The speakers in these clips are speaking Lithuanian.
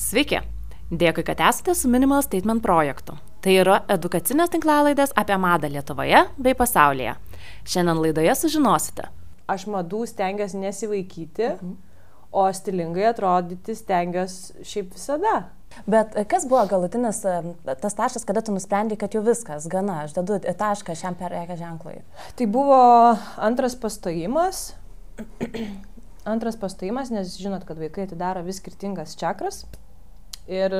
Sveiki! Dėkui, kad esate su Minimal Statement projektu. Tai yra edukacinės tinklalaidės apie madą Lietuvoje bei pasaulyje. Šiandien laidoje sužinosite. Aš madų stengiuosi nesivaikyti, mhm. o stilingai atrodyti stengiuosi šiaip visada. Bet kas buvo galutinis tas taškas, kada tu nusprendai, kad jau viskas, gana, aš dedu tašką šiam prekės ženklui? Tai buvo antras pastojimas. antras pastojimas, nes žinot, kad vaikai atidaro vis skirtingas čakras. Ir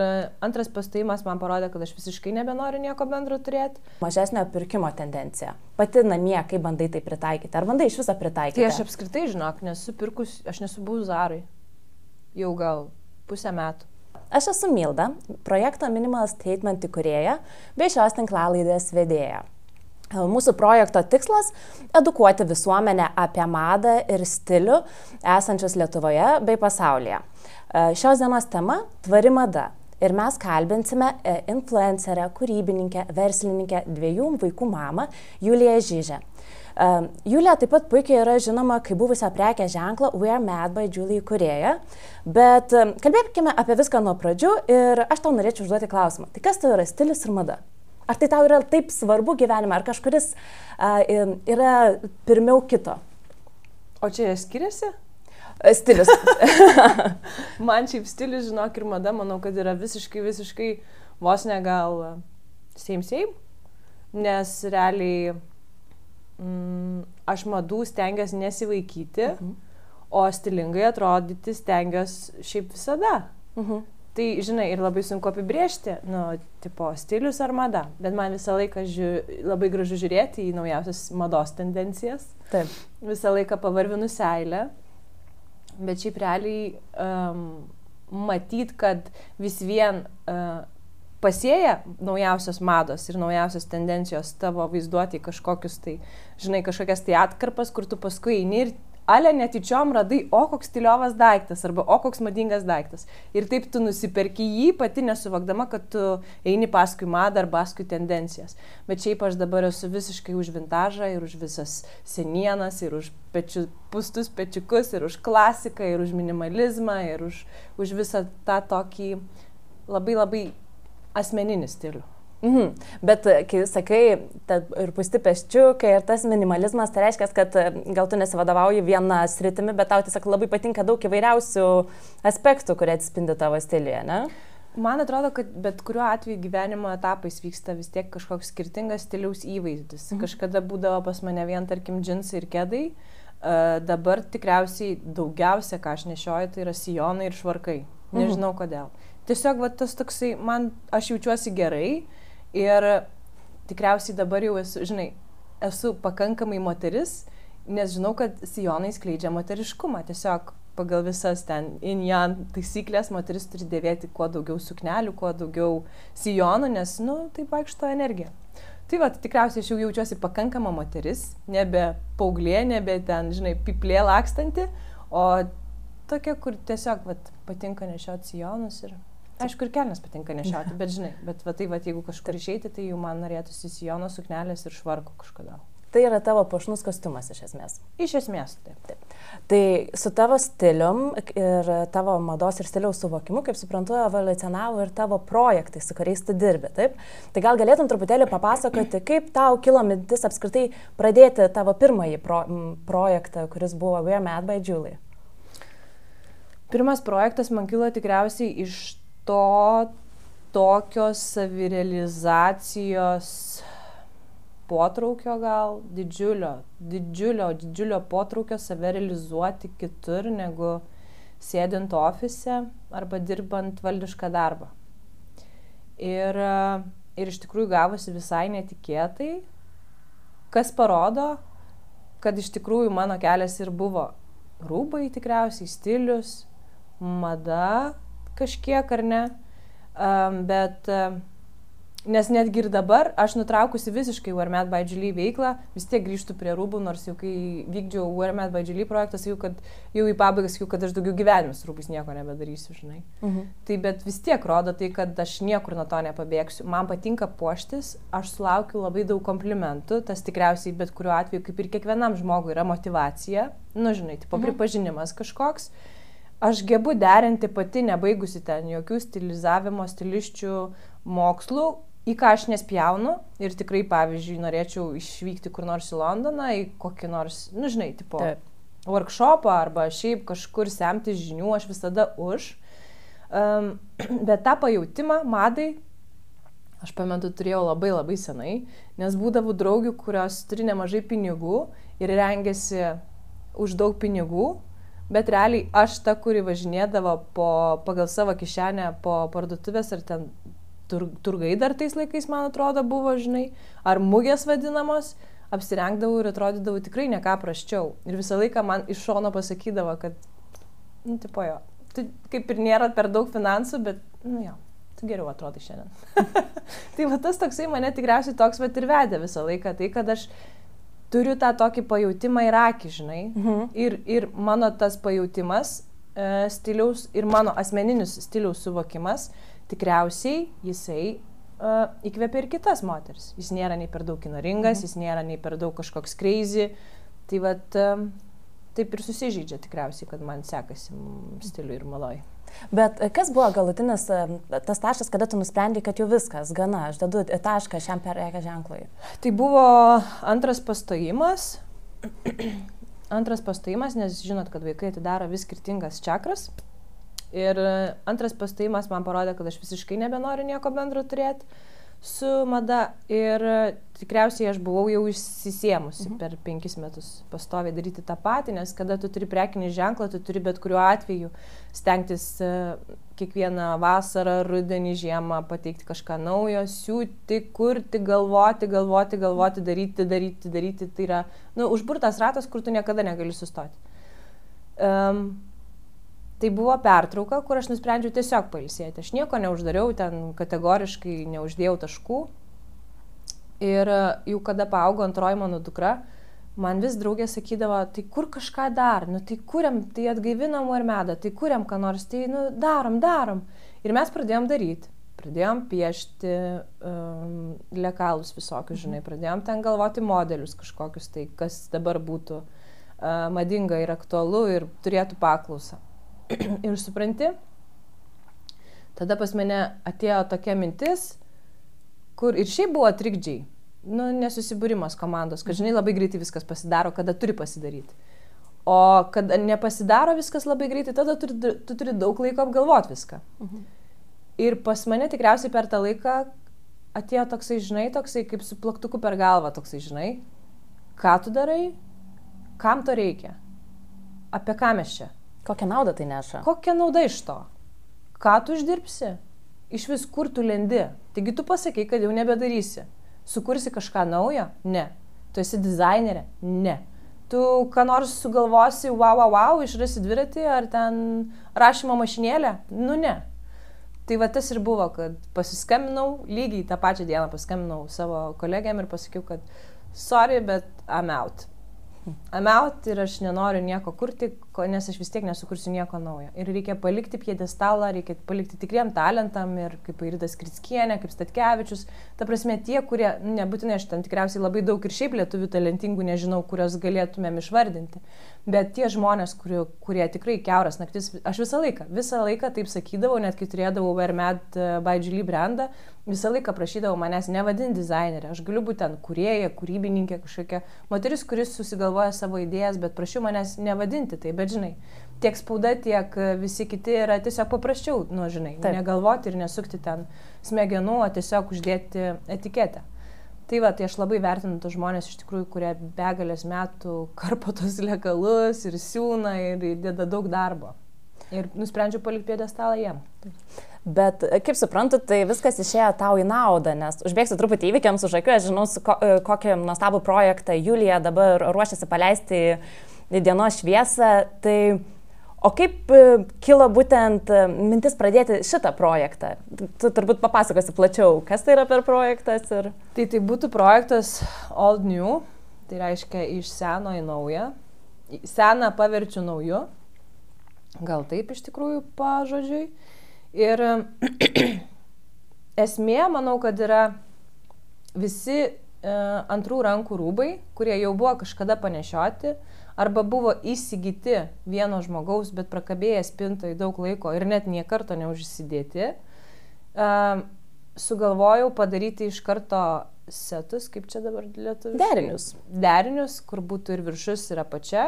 antras pastojimas man parodė, kad aš visiškai nebenoriu nieko bendro turėti. Mažesnio pirkimo tendencija. Pati namie, kaip bandai tai pritaikyti? Ar bandai iš viso pritaikyti? Tai aš apskritai, žinok, nesu pirkus, aš nesu buvus Zarai. Jau gal pusę metų. Aš esu Milda, projekto Minimal Statement įkūrėja bei šios tinklalaidės vedėja. Mūsų projekto tikslas - edukuoti visuomenę apie madą ir stilių esančius Lietuvoje bei pasaulyje. Šios dienos tema - tvari mada. Ir mes kalbinsime e, influencerę, kūrybininkę, verslininkę, dviejų vaikų mamą Juliją Žyžę. Julija taip pat puikiai yra žinoma kaip buvusią prekę ženklą We Are Mad by Julie kurėja, bet kalbėkime apie viską nuo pradžių ir aš tau norėčiau užduoti klausimą. Tai kas tai yra stilius ir mada? Ar tai tau yra taip svarbu gyvenime, ar kažkuris a, yra pirmiau kito? O čia skiriasi? Stilius. Man šiaip stilius, žinok, ir mada, manau, kad yra visiškai, visiškai vos ne gal same same, nes realiai mm, aš madų stengiuosi nesivaikyti, mhm. o stilingai atrodyti stengiuosi šiaip visada. Mhm. Tai, žinai, ir labai sunku apibriežti, nu, tipo, stilius ar mada, bet man visą laiką žiū, labai gražu žiūrėti į naujausias mados tendencijas. Taip. Visą laiką pavarvinu seilę, bet šiaip realiai um, matyt, kad vis vien uh, pasėja naujausios mados ir naujausios tendencijos tavo vaizduoti kažkokius tai, žinai, kažkokias tai atkarpas, kur tu paskui eini ir ale netyčiom radai, o koks stiliovas daiktas arba o koks madingas daiktas. Ir taip tu nusipirki jį pati nesuvokdama, kad tu eini paskui madą ar paskui tendencijas. Bet šiaip aš dabar esu visiškai už vintažą ir už visas senienas, ir už pečiu, pustus pečiukus, ir už klasiką, ir už minimalizmą, ir už, už visą tą tokį labai labai asmeninį stilių. Mhm. Bet e, kai sakai, ir pusti peščiukai, ir tas minimalizmas, tai reiškia, kad e, gal tu nesivadovauji vieną sritimi, bet tau tiesiog labai patinka daug įvairiausių aspektų, kurie atspindi tavo stiliuje, ne? Man atrodo, kad bet kuriuo atveju gyvenimo etapais vyksta vis tiek kažkoks skirtingas stiliaus įvaizdis. Mhm. Kažkada būdavo pas mane vien, tarkim, džinsai ir kėdai, uh, dabar tikriausiai daugiausia, ką aš nešioju, tai yra sijonai ir švarkai. Mhm. Nežinau mhm. kodėl tiesiog va, tas toksai, man, aš jaučiuosi gerai ir tikriausiai dabar jau esu, žinai, esu pakankamai moteris, nes žinau, kad sijonai skleidžia moteriškumą. Tiesiog pagal visas ten injan taisyklės moteris turi dėvėti kuo daugiau suknelių, kuo daugiau sijonų, nes, nu, tai vaikšto energija. Tai va, tikriausiai aš jau jaučiuosi pakankama moteris, nebe paauglė, nebe ten, žinai, piplė lakstanti, o tokia, kur tiesiog va, patinka nešioti sijonus ir Aišku, ir kelnes patinka nešiauti, bet žinai, bet va, tai va, jeigu kažkur išeiti, tai jau man norėtųsi sijono suknelės ir švarko kažkodėl. Tai yra tavo pašnus kostiumas iš esmės. Iš esmės, taip. taip. Tai su tavo stilium ir tavo mados ir stiliaus suvokimu, kaip suprantu, evoliucionavo ir tavo projektai, su kuriais tu dirbi, taip? Tai gal galėtum truputėlį papasakoti, kaip tau kilo mintis apskritai pradėti tavo pirmąjį pro, projektą, kuris buvo We're Mad by Julie? Pirmas projektas man kilo tikriausiai iš to tokios savirealizacijos potraukio gal didžiulio, didžiulio, didžiulio potraukio save realizuoti kitur negu sėdint ofise arba dirbant valdišką darbą. Ir, ir iš tikrųjų gavosi visai netikėtai, kas parodo, kad iš tikrųjų mano kelias ir buvo rūbai tikriausiai, stilius, mada, kažkiek ar ne, um, bet um, nes netgi ir dabar aš nutraukusi visiškai Warmet Julie veiklą, vis tiek grįžtu prie rūbų, nors jau kai vykdžiau Warmet Julie projektą, sakiau, kad jau į pabaigą sakiau, kad aš daugiau gyvenimus rūbus nieko nebedarysiu, žinai. Mhm. Tai bet vis tiek rodo tai, kad aš niekur nuo to nepabėgsiu. Man patinka puoštis, aš sulaukiu labai daug komplimentų, tas tikriausiai bet kuriuo atveju, kaip ir kiekvienam žmogui, yra motivacija, nu žinai, tipo mhm. pripažinimas kažkoks. Aš gebu derinti pati, nebaigusi ten jokių stilizavimo, stiliščių mokslų, į ką aš nespjaunu ir tikrai, pavyzdžiui, norėčiau išvykti kur nors į Londoną, į kokį nors, nu žinai, tipo Taip. workshopą arba šiaip kažkur semti žinių, aš visada už. Um, bet tą pajūtimą madai aš pamentu turėjau labai labai senai, nes būdavo draugių, kurios turi nemažai pinigų ir rengėsi už daug pinigų bet realiai aš ta, kuri važinėdavo po, pagal savo kišenę po parduotuvės ar ten tur, turgai dar tais laikais, man atrodo, buvo, žinai, ar mugės vadinamos, apsirengdavau ir atrodydavau tikrai ne ką praščiau. Ir visą laiką man iš šono pasakydavo, kad, nu, tipo jo, tu kaip ir nėra per daug finansų, bet, nu jo, tu geriau atrodai šiandien. tai va tas toksai mane tikriausiai toks bet ir vedė visą laiką, tai kad aš turiu tą tokį pajūtimą ir akį, žinai. Mhm. Ir, ir mano tas pajūtimas e, stiliaus ir mano asmeninis stiliaus suvokimas, tikriausiai jisai uh, įkvėpia ir kitas moteris. Jis nėra nei per daug kinoringas, mhm. jis nėra nei per daug kažkoks crazy. Tai vad uh, taip ir susižydžia tikriausiai, kad man sekasi stiliui ir maloj. Bet e, kas buvo galutinis e, tas taškas, kada tu nusprendai, kad jau viskas, gana, aš dedu tašką šiam perėkę ženklui? Tai buvo antras pastojimas. antras pastojimas, nes žinot, kad vaikai atidaro vis skirtingas čakras. Ir antras pastojimas man parodė, kad aš visiškai nebenoriu nieko bendro turėti su mada ir tikriausiai aš buvau jau išsisėmusi mhm. per penkis metus pastoviai daryti tą patį, nes kada tu turi prekinį ženklą, tu turi bet kuriuo atveju stengtis e, kiekvieną vasarą, rudenį, žiemą pateikti kažką naujo, siūti, kurti, galvoti, galvoti, galvoti, daryti, daryti, daryti. Tai yra, nu, užburtas ratas, kur tu niekada negali sustoti. Um, Tai buvo pertrauka, kur aš nusprendžiau tiesiog pailsėti. Aš nieko neuždariau, ten kategoriškai neuždėjau taškų. Ir e, jau kada paaugo antroji mano dukra, man vis draugė sakydavo, tai kur kažką dar, nu tai kuriam, tai atgaivinam ar medą, tai kuriam ką nors, tai nu darom, darom. Ir mes pradėjom daryti. Pradėjom piešti um, lekalus visokius, žinai, pradėjom ten galvoti modelius kažkokius, tai kas dabar būtų uh, madinga ir aktualu ir turėtų paklausą. ir supranti, tada pas mane atėjo tokia mintis, kur ir šiaip buvo trikdžiai, nu, nesusibūrimas komandos, kad žinai labai greitai viskas pasidaro, kada turi pasidaryti. O kad nepasidaro viskas labai greitai, tada turi, tu turi daug laiko apgalvoti viską. Mhm. Ir pas mane tikriausiai per tą laiką atėjo toksai, žinai, toksai kaip su plaktuku per galvą, toksai, žinai, ką tu darai, kam to reikia, apie ką mes čia. Kokią naudą tai neša? Kokia nauda iš to? Ką tu uždirbsi? Iš vis kur tu lendi? Taigi tu pasakai, kad jau nebedarysi. Sukursi kažką naujo? Ne. Tu esi dizainerė? Ne. Tu ką nors sugalvosi, wow, wow, wow, išrasi dviratį ar ten rašymo mašinėlę? Nu ne. Tai va tas ir buvo, kad pasiskambinau, lygiai tą pačią dieną paskambinau savo kolegiam ir pasakiau, kad sorry, bet I'm out. I'm out ir aš nenoriu nieko kurti, nes aš vis tiek nesukursiu nieko naujo. Ir reikia palikti piedestalą, reikia palikti tikriem talentam ir kaip Irida Skritskienė, kaip Statkevičius. Ta prasme, tie, kurie, nu, nebūtinai aš ten tikriausiai labai daug ir šiaip lietuvių talentingų nežinau, kurios galėtumėm išvardinti. Bet tie žmonės, kurie, kurie tikrai keuras naktis, aš visą laiką, visą laiką taip sakydavau, net kai turėdavau Vermed by Julie brandą, visą laiką prašydavau manęs nevadinti dizainerė. Aš galiu būti ten kurieja, kūrybininkė kažkokia moteris, kuris susigalvoja savo idėjas, bet prašiau manęs nevadinti tai, bet žinai, tiek spauda, tiek visi kiti yra tiesiog paprasčiau, nu žinai, Taip. negalvoti ir nesukti ten smegenų, o tiesiog uždėti etiketę. Tai va, tai aš labai vertinu tos žmonės iš tikrųjų, kurie begalės metų karpo tos legalus ir siūna ir deda daug darbo. Ir nusprendžiau palikti pėdestalą jiem. Bet, kaip suprantu, tai viskas išėjo tau į naudą, nes užbėgsiu truputį įvykiams už akių, aš žinau, ko, kokį nuostabų projektą Julija dabar ruošiasi paleisti į dienos šviesą. Tai O kaip e, kilo būtent e, mintis pradėti šitą projektą? Tu turbūt papasakosi plačiau, kas tai yra per projektas ir... Tai tai būtų projektas Old New, tai reiškia iš seno į naują. Seną paverčiu nauju, gal taip iš tikrųjų pažodžiui. Ir esmė, manau, kad yra visi e, antrų rankų rūbai, kurie jau buvo kažkada panešioti, arba buvo įsigyti vieno žmogaus, bet prakabėję spintoje daug laiko ir net nie karto neužsidėti, uh, sugalvojau padaryti iš karto setus, kaip čia dabar lietuvių. Derinius. Derinius, kur būtų ir viršus, ir apačia.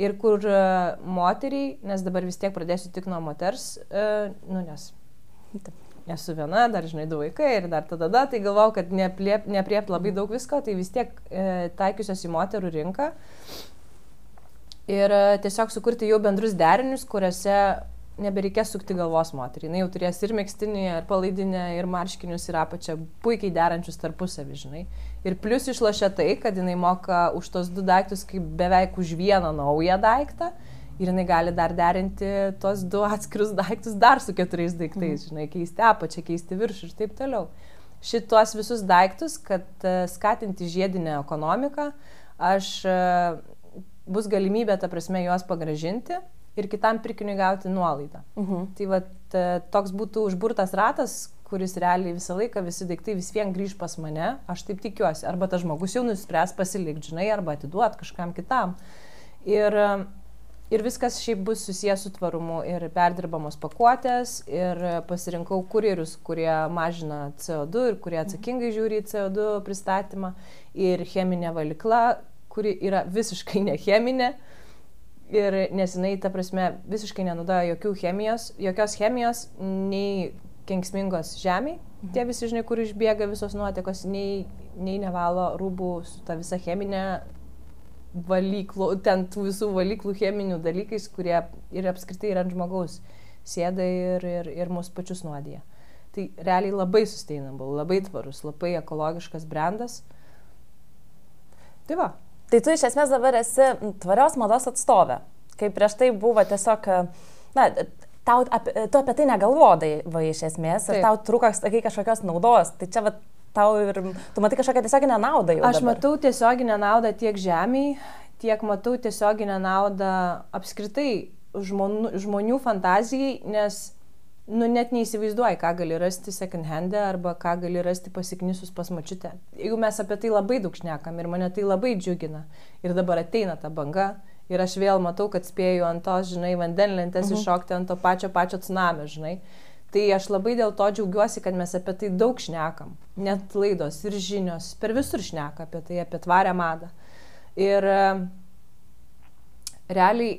Ir kur uh, moteriai, nes dabar vis tiek pradėsiu tik nuo moters, uh, nu nes esu viena, dar žinai, du vaikai ir dar tada, tada tai galvau, kad nepriep, nepriep labai daug visko, tai vis tiek e, taikiusios į moterų rinką. Ir e, tiesiog sukurti jau bendrus derinius, kuriuose nebereikės sukti galvos moteriai. Jis jau turės ir mėgstinį, ir palaidinę, ir marškinius, ir apačią puikiai derančius tarpusavį, žinai. Ir plus išlošia tai, kad jinai moka už tos du daiktus kaip beveik už vieną naują daiktą. Ir jinai gali dar derinti tos du atskirus daiktus dar su keturiais daiktais, žinai, keisti apačią, keisti viršų ir taip toliau. Šitos visus daiktus, kad e, skatinti žiedinę ekonomiką, aš e, bus galimybė, ta prasme, juos pagražinti ir kitam pirkiniui gauti nuolaidą. -huh. Tai va, toks būtų užburtas ratas, kuris realiai visą laiką visi daiktai vis vien grįž pas mane, aš taip tikiuosi. Arba tas žmogus jau nuspręs pasilikti, žinai, arba atiduot kažkam kitam. Ir, ir viskas šiaip bus susijęs su tvarumu ir perdirbamos pakuotės ir pasirinkau kurjerius, kurie mažina CO2 ir kurie atsakingai žiūri į CO2 pristatymą ir cheminė valikla, kuri yra visiškai necheminė. Ir nes jinai, ta prasme, visiškai nenaudoja jokių chemijos, jokios chemijos, nei kenksmingos žemiai. Mhm. Tie visi, žinai, kur išbėga visos nuotekos, nei, nei nevalo rūbų su ta visa cheminė valyklų, ten tų visų valyklų cheminių dalykais, kurie ir apskritai yra ant žmogaus sėda ir, ir, ir mūsų pačius nuodija. Tai realiai labai sustainable, labai tvarus, labai ekologiškas brandas. Tai va, Tai tu iš esmės dabar esi tvarios mados atstovė. Kaip prieš tai buvo tiesiog, na, tau, apie, tu apie tai negalvodai, va, iš esmės, ir Taip. tau trūko kažkokios naudos. Tai čia, va, tau ir, tu matai kažkokią tiesioginę naudą jau. Aš dabar. matau tiesioginę naudą tiek žemiai, tiek matau tiesioginę naudą apskritai žmonių, žmonių fantazijai, nes nu, net neįsivaizduoji, ką gali rasti second hand'e arba ką gali rasti pasiknisus pas mačiutę. Jeigu mes apie tai labai daug šnekam ir mane tai labai džiugina ir dabar ateina ta banga ir aš vėl matau, kad spėju ant tos, žinai, vandenlentės mhm. iššokti ant to pačio pačio tsunamio, žinai. Tai aš labai dėl to džiaugiuosi, kad mes apie tai daug šnekam. Net laidos ir žinios per visur šneka apie tai, apie tvarę madą. Ir e, realiai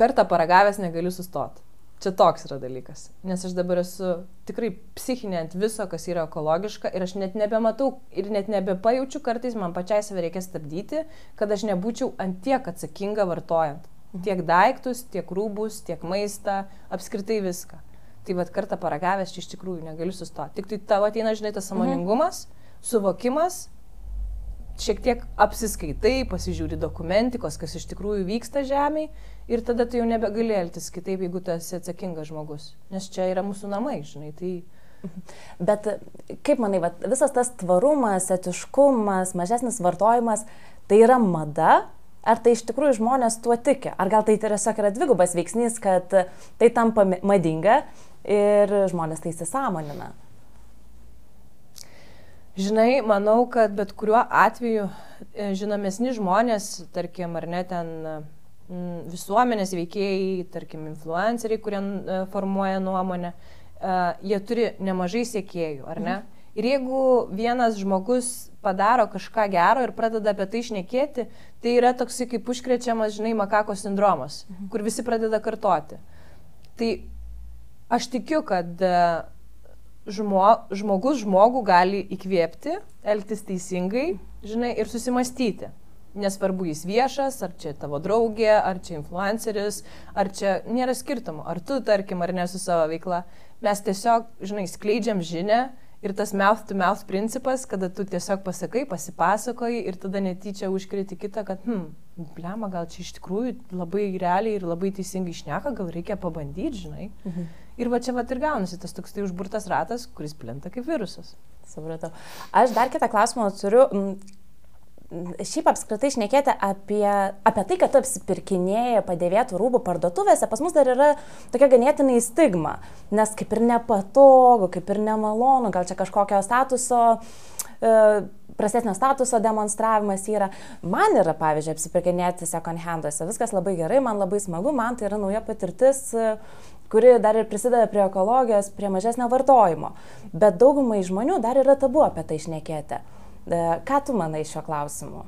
kartą paragavęs negaliu sustoti. Čia toks yra dalykas. Nes aš dabar esu tikrai psichinė ant viso, kas yra ekologiška ir aš net nebematau ir net nebepajaučiu kartais, man pačiai save reikia stabdyti, kad aš nebūčiau ant tiek atsakinga vartojant. Mhm. Tiek daiktus, tiek rūbus, tiek maistą, apskritai viską. Tai vad kartą paragavęs čia iš tikrųjų negaliu sustoti. Tik tai tavo ateina, žinai, tas samoningumas, mhm. suvokimas šiek tiek apsiskaitai, pasižiūri dokumentikos, kas iš tikrųjų vyksta žemėje ir tada tu jau nebegali elgtis kitaip, jeigu tu esi atsakingas žmogus. Nes čia yra mūsų namai, žinai. Tai... Bet kaip manai, va, visas tas tvarumas, etiškumas, mažesnis vartojimas, tai yra mada? Ar tai iš tikrųjų žmonės tuo tiki? Ar gal tai tiesiog yra dvigubas veiksnys, kad tai tampa madinga ir žmonės tai įsisamonina? Žinai, manau, kad bet kuriuo atveju e, žinomesni žmonės, tarkim, ar net ten visuomenės veikėjai, tarkim, influenceriai, kurie e, formuoja nuomonę, e, jie turi nemažai sėkėjų, ar ne? Mhm. Ir jeigu vienas žmogus padaro kažką gero ir pradeda apie tai išnekėti, tai yra toksai kaip užkrečiamas, žinai, makako sindromas, mhm. kur visi pradeda kartoti. Tai aš tikiu, kad žmo, žmogus žmogų gali įkvėpti, elgtis teisingai, žinai, ir susimastyti. Nesvarbu, jis viešas, ar čia tavo draugė, ar čia influenceris, ar čia nėra skirtumo, ar tu, tarkim, ar ne su savo veikla. Mes tiesiog, žinai, skleidžiam žinę ir tas mouth to mouth principas, kada tu tiesiog pasakai, pasipasakoji ir tada netyčia užkriti kitą, kad, hm, blema, gal čia iš tikrųjų labai realiai ir labai teisingai išneka, gal reikia pabandyti, žinai. Mhm. Ir va čia va ir gaunasi tas toks tai užburtas ratas, kuris plinta kaip virusas. Supratau. Aš dar kitą klausimą turiu. Šiaip apskritai išnekėti apie, apie tai, kad tu apsipirkinėjai padėvėtų rūbų parduotuvėse, pas mus dar yra tokia ganėtinai stigma, nes kaip ir nepatogu, kaip ir nemalonu, gal čia kažkokio statuso prastesnio statuso demonstravimas yra. Man yra, pavyzdžiui, apsipirkinėti second handuose. Viskas labai gerai, man labai smagu, man tai yra nauja patirtis, kuri dar ir prisideda prie ekologijos, prie mažesnio vartojimo. Bet daugumai žmonių dar yra tabu apie tai išnekėti. E, ką tu manai šiuo klausimu?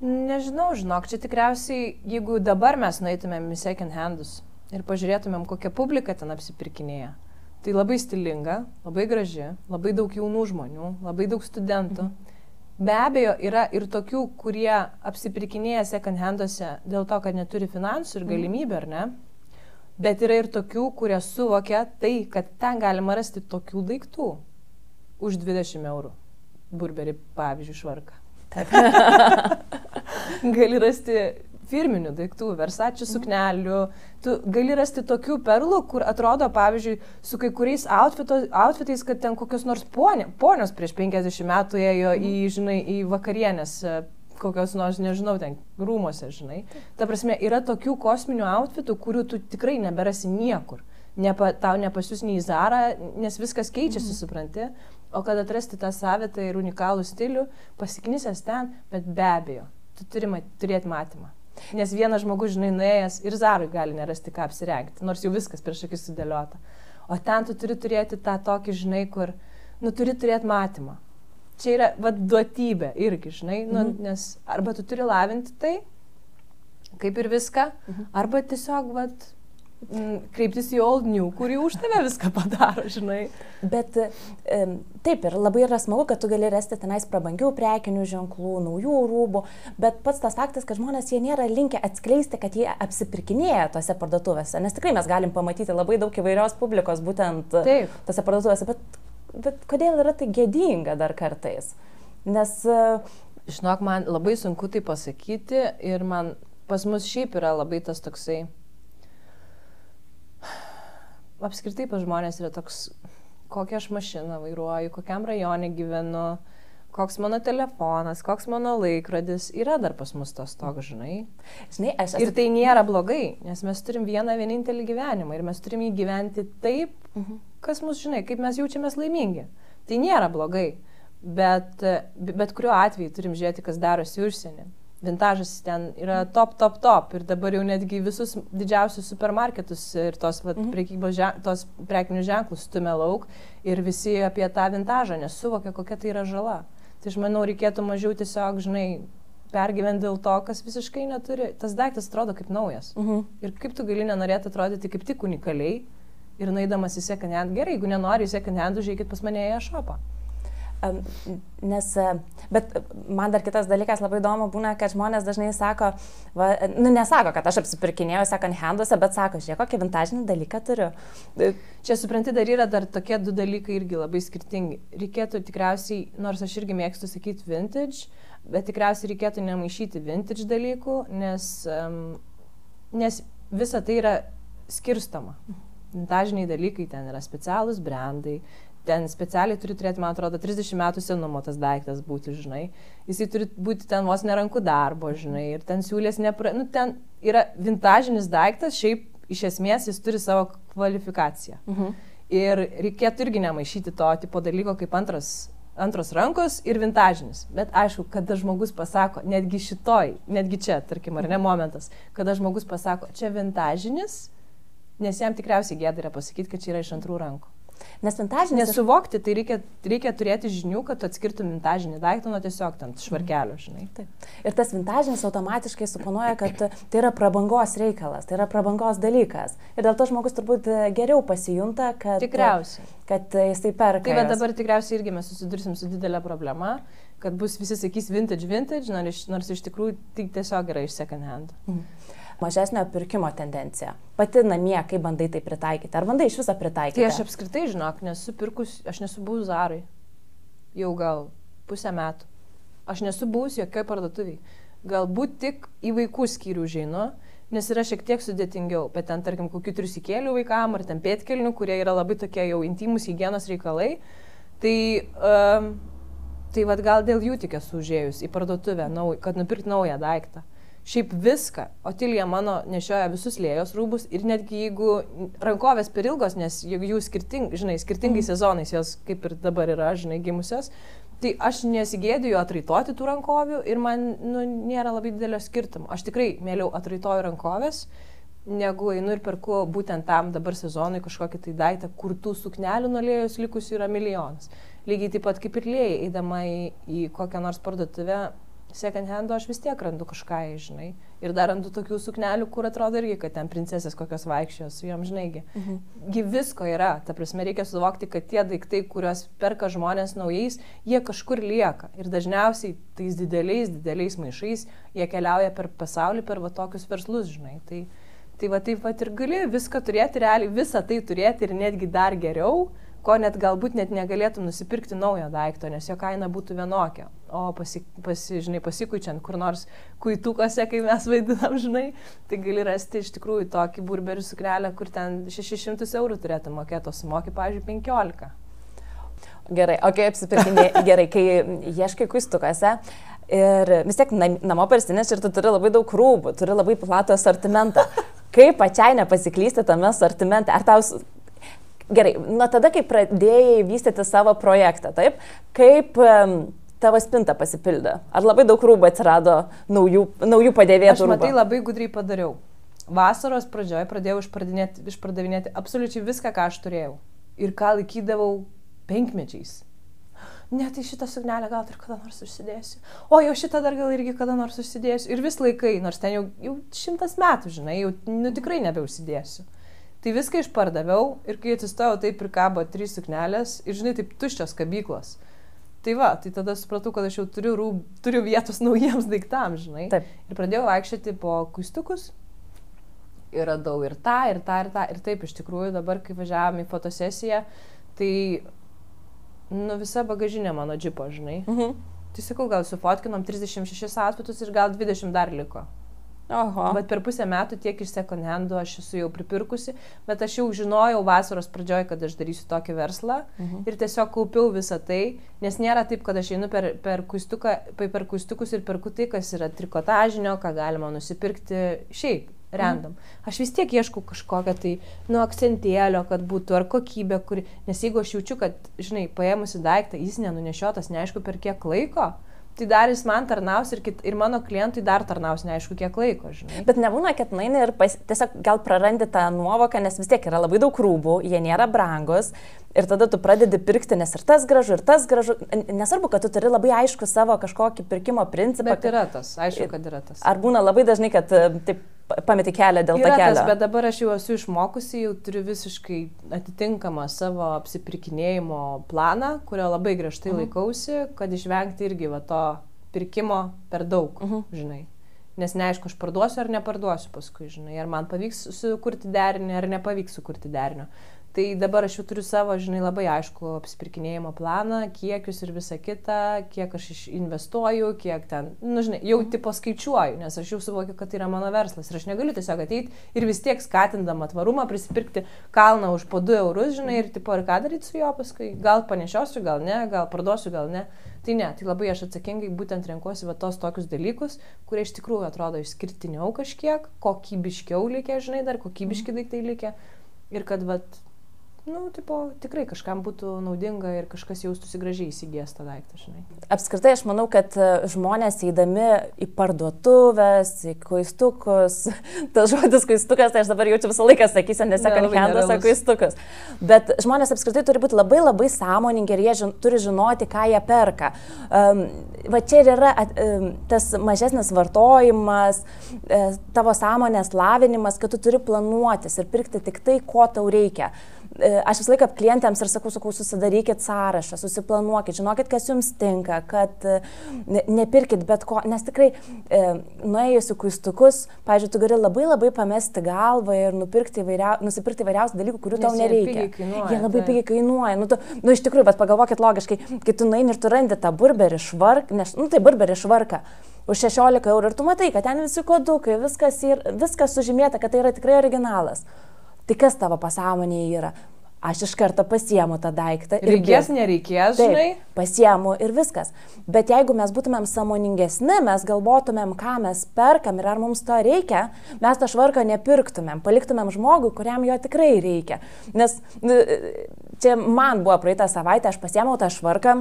Nežinau, žinok, čia tikriausiai, jeigu dabar mes nueitumėm į second handus ir pažiūrėtumėm, kokią publiką ten apsipirkinėja, Tai labai stilinga, labai graži, labai daug jaunų žmonių, labai daug studentų. Be abejo, yra ir tokių, kurie apsipirkinėja second handuose dėl to, kad neturi finansų ir galimybę, ar ne? Bet yra ir tokių, kurie suvokia tai, kad ten galima rasti tokių daiktų už 20 eurų. Burberį, pavyzdžiui, švarką. Gali rasti firminių daiktų, versačių mhm. suknelių. Tu gali rasti tokių perlų, kur atrodo, pavyzdžiui, su kai kuriais outfito, outfitais, kad ten kokios nors ponė, ponios prieš 50 metų ėjo į, mhm. žinai, į vakarienės kokios nors, nežinau, ten rūmose, žinai. Ta prasme, yra tokių kosminių outfitų, kurių tu tikrai neberasi niekur. Nepa, tau nepasius nei Zara, nes viskas keičiasi, mm. supranti. O kad atrasti tą savitą ir unikalų stilių, pasiknisęs ten, bet be abejo, tu turi mat, turėti matymą. Nes vienas žmogus, žinai, nuėjęs ir zarui gali nerasti ką apsirengti, nors jau viskas prieš akis sudėliota. O ten tu turi turėti tą tokį, žinai, kur, nu, turi turėti matymą. Čia yra, vad, duotybė irgi, žinai, nu, mhm. nes arba tu turi lavinti tai, kaip ir viską, mhm. arba tiesiog, vad, Mm, kreiptis į Old New, kuri už tave viską padaro, žinai. Bet taip ir labai yra smagu, kad tu gali rasti tenais prabangių prekinių ženklų, naujų rūbų, bet pats tas faktas, kad žmonės jie nėra linkę atskleisti, kad jie apsipirkinėja tose parduotuvėse, nes tikrai mes galim pamatyti labai daug įvairios publikos būtent taip. tose parduotuvėse, bet, bet kodėl yra tai gėdinga dar kartais? Nes... Žinok, man labai sunku tai pasakyti ir man pas mus šiaip yra labai tas toksai apskritai pas žmonės yra toks, kokią aš mašiną vairuoju, kokiam rajone gyvenu, koks mano telefonas, koks mano laikrodis, yra dar pas mus tos toks, žinai. žinai aš esu... Ir tai nėra blogai, nes mes turim vieną vienintelį gyvenimą ir mes turim jį gyventi taip, mhm. Kas mus žinai, kaip mes jaučiamės laimingi. Tai nėra blogai, bet, bet kuriuo atveju turim žiūrėti, kas darosi užsienį vintažas ten yra top, top, top. Ir dabar jau netgi visus didžiausius supermarketus ir tos vat, mhm. prekybos žen, tos prekinius ženklus stumia lauk ir visi apie tą vintažą nesuvokia, kokia tai yra žala. Tai aš manau, reikėtų mažiau tiesiog, žinai, pergyventi dėl to, kas visiškai neturi. Tas daiktas atrodo kaip naujas. Mhm. Ir kaip tu gali nenorėti atrodyti kaip tik unikaliai ir naidamas į second hand. Gerai, jeigu nenori į second hand, užėjkit pas mane į šopą. Nes, e, bet man dar kitas dalykas labai įdomu būna, kad žmonės dažnai sako, va, nu nesako, kad aš apsipirkinėjau second handuose, bet sako, žiūrėk, kokį vintažinį dalyką turiu. Čia supranti, dar yra dar tokie du dalykai irgi labai skirtingi. Reikėtų tikriausiai, nors aš irgi mėgstu sakyti vintage, bet tikriausiai reikėtų nemaišyti vintage dalykų, nes, um, nes visa tai yra skirstoma. Vintažiniai dalykai ten yra specialūs brandai, ten specialiai turi turėti, man atrodo, 30 metų senumo tas daiktas būti, žinai. Jisai turi būti ten vos nerankų darbo, žinai. Ir ten siūlės nepra... Nu, ten yra vintažinis daiktas, šiaip iš esmės jis turi savo kvalifikaciją. Mhm. Ir reikėtų irgi nemaišyti to tipo dalyko kaip antras, antros rankos ir vintažinis. Bet aišku, kada žmogus pasako, netgi šitoj, netgi čia, tarkim, ar ne momentas, kada žmogus pasako, čia vintažinis, nes jam tikriausiai gėda yra pasakyti, kad čia yra iš antrų rankų. Nes vintažinis. Nesuvokti, tai reikia, reikia turėti žinių, kad atskirtum vintažinį daiktą nuo tiesiog ten švarkelio, žinai. Taip. Ir tas vintažinis automatiškai suponuoja, kad tai yra prabangos reikalas, tai yra prabangos dalykas. Ir dėl to žmogus turbūt geriau pasijunta, kad... Tikriausiai. Kad jisai perka. Tai dabar tikriausiai irgi mes susidursim su didelė problema, kad bus visi sakys vintage, vintage, nors, nors iš tikrųjų tai tiesiog yra iš second hand. Mhm mažesnio pirkimo tendencija. Pati namie, kaip bandai tai pritaikyti? Ar bandai iš viso pritaikyti? Tai aš apskritai, žinok, nesu pirkus, aš nesu buvus Zarai. Jau gal pusę metų. Aš nesu buvus jokioj parduotuviai. Galbūt tik į vaikų skyrių žinu, nes yra šiek tiek sudėtingiau, bet ten, tarkim, kokių trisikėlių vaikam ar ten pėtkelnių, kurie yra labai tokie jau intimus hygienos reikalai. Tai, um, tai vad gal dėl jų tik esu užėjus į parduotuvę, nau, kad nupirkti naują daiktą. Šiaip viską. Otilija mano nešioja visus lėjos rūbus ir netgi jeigu rankovės per ilgos, nes jų skirting, žinai, skirtingai mm. sezonais jos kaip ir dabar yra, žinai, gimusios, tai aš nesigėdiju atraitoti tų rankovių ir man nu, nėra labai didelio skirtumo. Aš tikrai mėliau atraitoju rankovės, negu einu ir perku būtent tam dabar sezonui kažkokį tai daiktą, kur tų suknelių nuo lėjos likusių yra milijonas. Lygiai taip pat kaip ir lėjai, eidama į, į kokią nors parduotuvę, second hando aš vis tiek randu kažką, žinai. Ir dar randu tokių suknelių, kur atrodo irgi, kad ten princesės kokios vaikščiojo su jom, žinaigi. Mhm. Gi visko yra. Ta prasme, reikia suvokti, kad tie daiktai, kuriuos perka žmonės naujais, jie kažkur lieka. Ir dažniausiai tais dideliais, dideliais maišais jie keliauja per pasaulį, per va tokius verslus, žinai. Tai, tai va taip pat ir gali viską turėti, realiai visą tai turėti ir netgi dar geriau ko net galbūt net negalėtum nusipirkti naujo daikto, nes jo kaina būtų vienokia. O pasi, pasi, žinai, pasikuičiant kur nors kuitukose, kai mes vaidinam, žinai, tai gali rasti iš tikrųjų tokį burberių sukrelę, kur ten 600 eurų turėtų mokėti, o sumoki, pavyzdžiui, 15. Gerai, ok, apsipirkinė, gerai, kai ieškai kuistukose. Ir vis tiek namo parsineš ir tu turi labai daug rūbų, turi labai platų asortimentą. Kaip pačiai nepasiklysti tame asortimente? Ar tau Gerai, nuo tada, kai pradėjai vystyti savo projektą, taip, kaip um, tavo spinta pasipildė? Ar labai daug rūbų atsirado naujų, naujų padėvėtų? Aš matai, labai gudriai padariau. Vasaros pradžioje pradėjau išpardavinėti absoliučiai viską, ką aš turėjau. Ir ką laikydavau penkmečiais. Ne, tai šitą suknelę gal ir kada nors užsidėsiu. O jau šitą dar gal irgi kada nors užsidėsiu. Ir vis laikai, nors ten jau, jau šimtas metų, žinai, jau nu, tikrai nebeužsidėsiu. Tai viską išpardaviau ir kai atsistojau, taip ir kabo trys suknelės ir, žinai, taip tuščios kabyklos. Tai va, tai tada supratau, kad aš jau turiu, rūb, turiu vietos naujiems daiktams, žinai. Taip. Ir pradėjau vaikščioti po kuistukus. Ir radau ir tą, ir tą, ir tą. Ir taip, iš tikrųjų, dabar, kai važiavam į fotosesiją, tai, nu, visa bagažinė mano džipo, žinai. Mhm. Tai sakau, gal sufotkinom 36 atvitus ir gal 20 dar liko. Oho. Bet per pusę metų tiek iš second handų aš esu jau pripirkusi, bet aš jau žinojau vasaros pradžioje, kad aš darysiu tokį verslą mhm. ir tiesiog kaupiau visą tai, nes nėra taip, kad aš einu per, per, kuistuką, per kuistukus ir perku tai, kas yra trikotažinio, ką galima nusipirkti šiaip. Random. Mhm. Aš vis tiek ieškau kažkokio tai, nu, akcentėlio, kad būtų, ar kokybė, kuri, nes jeigu aš jaučiu, kad, žinai, paėmusi daiktą, jis nenunešiotas, neaišku per kiek laiko, tai dar jis man tarnaus ir, kit, ir mano klientui dar tarnaus, neaišku, kiek laiko, žinai. Bet nebūna, kad naini ir pas, tiesiog gal prarandi tą nuovoką, nes vis tiek yra labai daug rūbų, jie nėra brangus. Ir tada tu pradedi pirkti, nes ir tas gražu, ir tas gražu. Nesvarbu, kad tu turi labai aišku savo kažkokį pirkimo principą. Bet yra tas, aišku, kad yra tas. Ar būna labai dažnai, kad taip pameti kelią dėl to kelio. Bet dabar aš jau esu išmokusi, jau turiu visiškai atitinkamą savo apsipirkinėjimo planą, kurio labai griežtai mhm. laikausi, kad išvengti irgi va to pirkimo per daug, mhm. žinai. Nes neaišku, aš parduosiu ar neparduosiu paskui, žinai, ar man pavyks sukurti derinį, ar nepavyks sukurti derinio. Tai dabar aš jau turiu savo, žinai, labai aišku apsipirkinėjimo planą, kiekius ir visa kita, kiek aš investuoju, kiek ten, nu, žinai, jau tipo skaičiuoju, nes aš jau suvokiu, kad tai yra mano verslas ir aš negaliu tiesiog ateiti ir vis tiek skatindama tvarumą prisipirkti kalną už po 2 eurus, žinai, ir tipo, ir ką daryti su juo paskui, gal panešiosiu, gal ne, gal parduosiu, gal ne. Tai ne, tai labai aš atsakingai būtent renkuosi va tos tokius dalykus, kurie iš tikrųjų atrodo išskirtiniau kažkiek, kokybiškiau likę, žinai, dar kokybiški daiktai likę. Ir kad, vat, nu, tipo, tikrai kažkam būtų naudinga ir kažkas jaustųsi gražiai įsigijęs tą daiktą, žinai. Apskritai, aš manau, kad e, žmonės eidami į parduotuvės, į kuistukus, tas žodis kuistukas, tai aš dabar jaučiu visą laiką sakysiu, nes ar kuistukas. Bet žmonės apskritai turi būti labai labai sąmoningi ir jie žin, turi žinoti, ką jie perka. Um, va čia ir yra at, um, tas mažesnis vartojimas, uh, tavo sąmonės lavinimas, kad tu turi planuotis ir pirkti tik tai, ko tau reikia. E, aš visą laiką klientėms ir sakau, sakau, susidarykit sąrašą, susiplanuokit, žinokit, kas jums tinka, kad e, nepirkit bet ko, nes tikrai e, nuėjus į kuistukus, pažiūrėjau, tu gali labai labai pamesti galvą ir nupirkti įvairia, nusipirkti įvairiausių dalykų, kurių nes tau nereikia. Kainuoja, jie labai tai. pigiai kainuoja. Nu, tu, nu, iš tikrųjų, bet pagalvokit logiškai, kai tu nueini ir tu randi tą burberį švarką, nes, nu, tai burberį švarką už 16 eurų ir tu matai, kad ten visi kodukai, viskas, ir, viskas sužymėta, kad tai yra tikrai originalas. Tai kas tavo pasąmonėje yra? aš iš karto pasiemu tą daiktą. Reikės, nereikės, Taip, žinai. pasiemu ir viskas. Bet jeigu mes būtumėm samoningesni, mes galvotumėm, ką mes perkam ir ar mums to reikia, mes tą švarką nepirktumėm, paliktumėm žmogų, kuriam jo tikrai reikia. Nes nu, čia man buvo praeitą savaitę, aš pasiemiau tą švarką,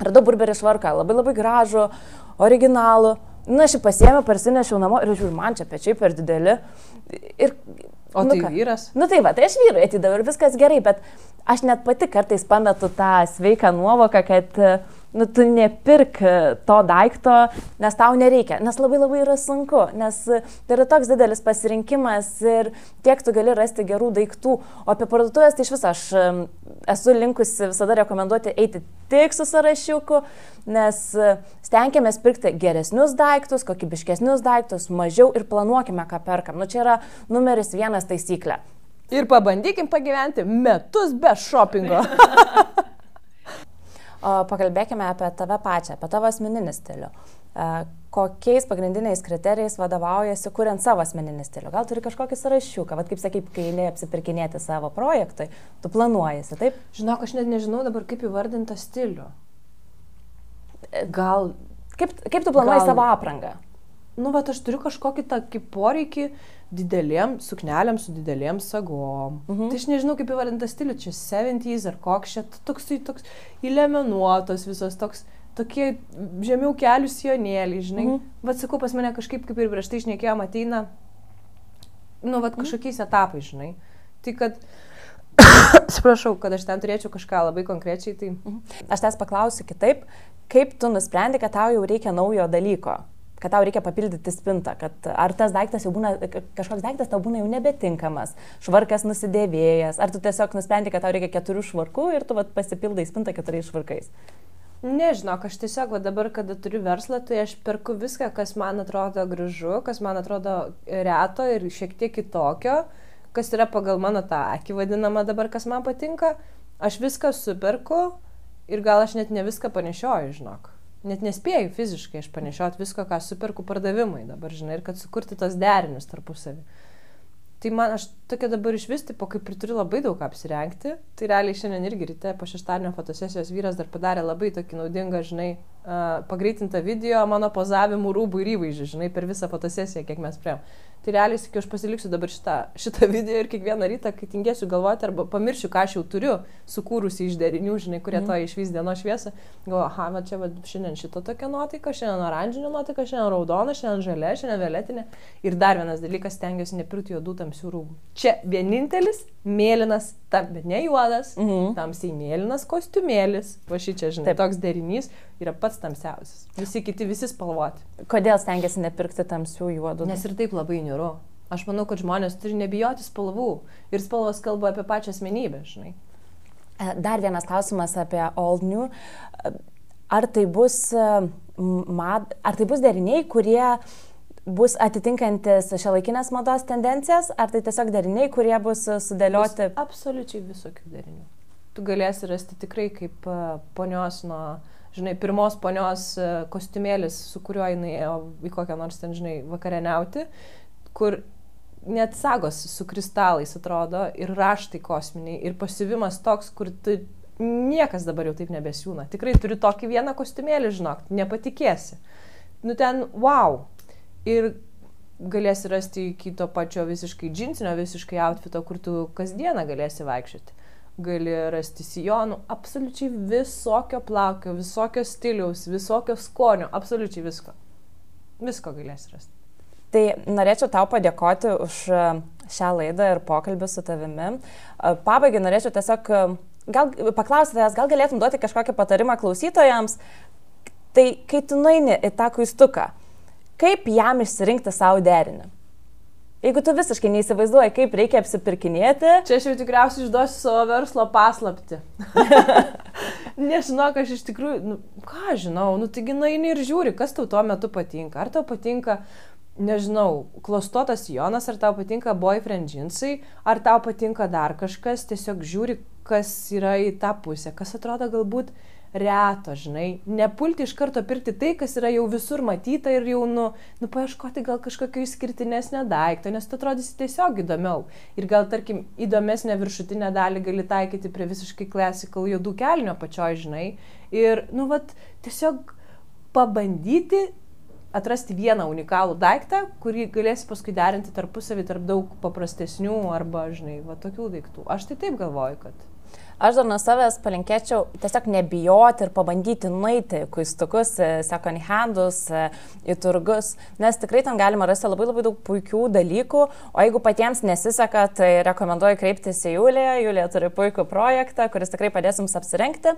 radau burberį švarką, labai labai gražų, originalų. Na, aš jį pasiemiau, parsinešiau namo ir žiūriu, man čia pečiai per dideli. Ir O nu tai ką? vyras. Nu tai va, tai aš vyrui atidaviau ir viskas gerai, bet aš net pati kartais pametu tą sveiką nuovoką, kad nu, tu nepirk to daikto, nes tau nereikia, nes labai labai yra sunku, nes tai yra toks didelis pasirinkimas ir tiek tu gali rasti gerų daiktų. O apie parduotuvės tai iš viso aš em, esu linkusi visada rekomenduoti eiti tik su sąrašiuku, nes e, stengiamės pirkti geresnius daiktus, kokybiškesnius daiktus, mažiau ir planuokime, ką perkam. Nu čia yra numeris vienas taisyklė. Ir pabandykim pagyventi metus be shoppingo. O pakalbėkime apie tave pačią, apie tavo asmeninį stilių. E, Kokiais pagrindiniais kriterijais vadovaujasi, kuriant savo asmeninį stilių? Gal turi kažkokį sąrašiuką, vad kaip sakai, kai neapsipirkinėti savo projektui, tu planuojasi, taip? Žinok, aš net nežinau dabar, kaip įvardinti stilių. Gal, Kaip, kaip tu planuoji Gal- savo aprangą? Nu, bet aš turiu kažkokį tokį poreikį didelėm suknelėm su didelėm sagom. Mhm. Tai aš nežinau, kaip įvardinti stilių, čia 70s ar koks čia toksai toks įlemenuotos visos toks. Tokie žemiau kelių sionėliai, žinai. Mhm. Bet sakau, pas mane kažkaip, kaip ir prieš tai išnekėjom, ateina, nu, vad kažkokiais etapais, žinai. Tai kad, atsiprašau, kad aš ten turėčiau kažką labai konkrečiai, tai... Aš tas paklausiu kitaip, kaip tu nusprendai, kad tau jau reikia naujo dalyko, kad tau reikia papildyti spintą, kad ar tas daiktas jau būna, kažkoks daiktas tau būna jau nebetinkamas, švarkas nusidėvėjęs, ar tu tiesiog nusprendai, kad tau reikia keturių švarkų ir tu vat, pasipildai spintą keturiais švarkais. Nežinok, aš tiesiog va, dabar, kada turiu verslą, tai aš perku viską, kas man atrodo gražu, kas man atrodo reto ir šiek tiek kitokio, kas yra pagal mano tą akį vadinamą dabar, kas man patinka. Aš viską superku ir gal aš net ne viską panešioju, žinok. Net nespėju fiziškai aš panešiot visko, ką superku pardavimui dabar, žinai, ir kad sukurti tos derinius tarpusavį. Tai man, aš tokia dabar iš vis, tipo, kaip ir turiu labai daug apsirengti. Tai realiai šiandien irgi ryte po šeštadienio fotosesijos vyras dar padarė labai tokį naudingą, žinai, uh, pagreitintą video mano pozavimų rūbų ir įvaizdžių, žinai, per visą fotosesiją, kiek mes prieėm. Tai realiai sakiau, aš pasiliksiu dabar šitą, šitą video ir kiekvieną rytą, kai tingėsiu galvoti arba pamiršiu, ką aš jau turiu sukūrusi iš derinių, žinai, kurie to išvys dienos šviesą. Galvoju, aha, va čia va, šiandien šito tokia nuotaika, šiandien oranžinė nuotaika, šiandien raudona, šiandien žalia, šiandien violetinė. Ir dar vienas dalykas, stengiuosi nepirkti juodų tamsių rūbų. Čia vienintelis mėlynas, tam, bet ne juodas, Mhm. tamsiai mėlynas kostiumėlis. Va šį čia, žinai, Taip. toks derinys yra pats tamsiausias. Visi kiti, visi spalvoti. Kodėl stengiasi nepirkti tamsių juodų? Nes ir taip labai niuru. Aš manau, kad žmonės turi nebijoti spalvų. Ir spalvos kalba apie pačią asmenybę, žinai. E, Dar vienas klausimas apie Old New. E, Ar tai bus, e, mad, ar tai bus deriniai, kurie bus atitinkantis šiolaikinės mados tendencijas, ar tai tiesiog deriniai, kurie bus e, sudėlioti? Bus absoliučiai visokių derinių. Tu galėsi rasti tikrai kaip e, ponios nuo, žinai, pirmos ponios e, kostiumėlis, su kuriuo jinai ėjo į kokią nors ten, žinai, vakarieniauti, kur net sagos su kristalais atrodo ir raštai kosminiai ir pasiuvimas toks, kur tu niekas dabar jau taip nebesiūna. Tikrai turi tokį vieną kostiumėlį, žinok, nepatikėsi. Nu ten, wow. Ir galėsi rasti iki to pačio visiškai džinsinio, visiškai outfito, kur tu kasdieną galėsi vaikščioti. Gali rasti sijonų, absoliučiai visokio plaukio, visokio stiliaus, visokio skonio, absoliučiai visko. Visko galėsi rasti. Tai norėčiau tau padėkoti už e, šią laidą ir pokalbį su tavimi. E, Pabaigai norėčiau tiesiog e, gal, paklausti gal galėtum duoti kažkokį patarimą klausytojams. Tai kai tu nueini į tą kuistuką, kaip jam išsirinkti savo derinį? Jeigu tu visiškai neįsivaizduoji, kaip reikia apsipirkinėti, Čia aš jau tikriausiai išduosiu savo verslo paslapti. Nežinau, aš iš tikrųjų, nu, ką žinau, nu taigi nueini ir žiūri, kas tau tuo metu patinka. Ar tau patinka, nežinau, klostotas Jonas, ar tau patinka boyfriend džinsai, ar tau patinka dar kažkas, tiesiog žiūri, kas yra į tą pusę, kas atrodo galbūt reto, žinai, nepulti iš karto pirkti tai, kas yra jau visur matyta ir jau, nu, nu paieškoti gal kažkokio išskirtinesnio daikto, nes tu atrodysi tiesiog įdomiau. Ir gal, tarkim, įdomesnę viršutinę dalį gali taikyti prie visiškai classical juodų kelnio pačioj, žinai. Ir, nu, vat, tiesiog pabandyti atrasti vieną unikalų daiktą, kurį galėsi paskui derinti tarpusavį tarp daug paprastesnių arba, žinai, va tokių daiktų. Aš tai taip galvoju, kad Aš dar nuo savęs palinkėčiau tiesiog nebijoti ir pabandyti nueiti kuistukus, e, second handus, e, į turgus, nes tikrai ten galima rasti labai labai daug puikių dalykų, o jeigu patiems nesiseka, tai rekomenduoju kreiptis į Juliją. Julija turi puikų projektą, kuris tikrai padės jums apsirengti.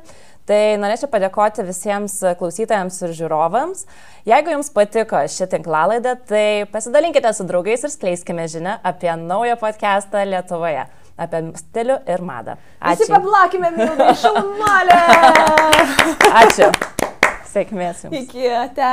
Tai norėčiau padėkoti visiems klausytojams ir žiūrovams. Jeigu jums patiko ši tinklalaidė, tai pasidalinkite su draugais ir skleiskime žinią apie naują podcastą Lietuvoje apie stilių ir madą. Ačiū. Visi pablakime, Milda, šaunuolė. Ačiū. Sėkmės jums. Iki ate.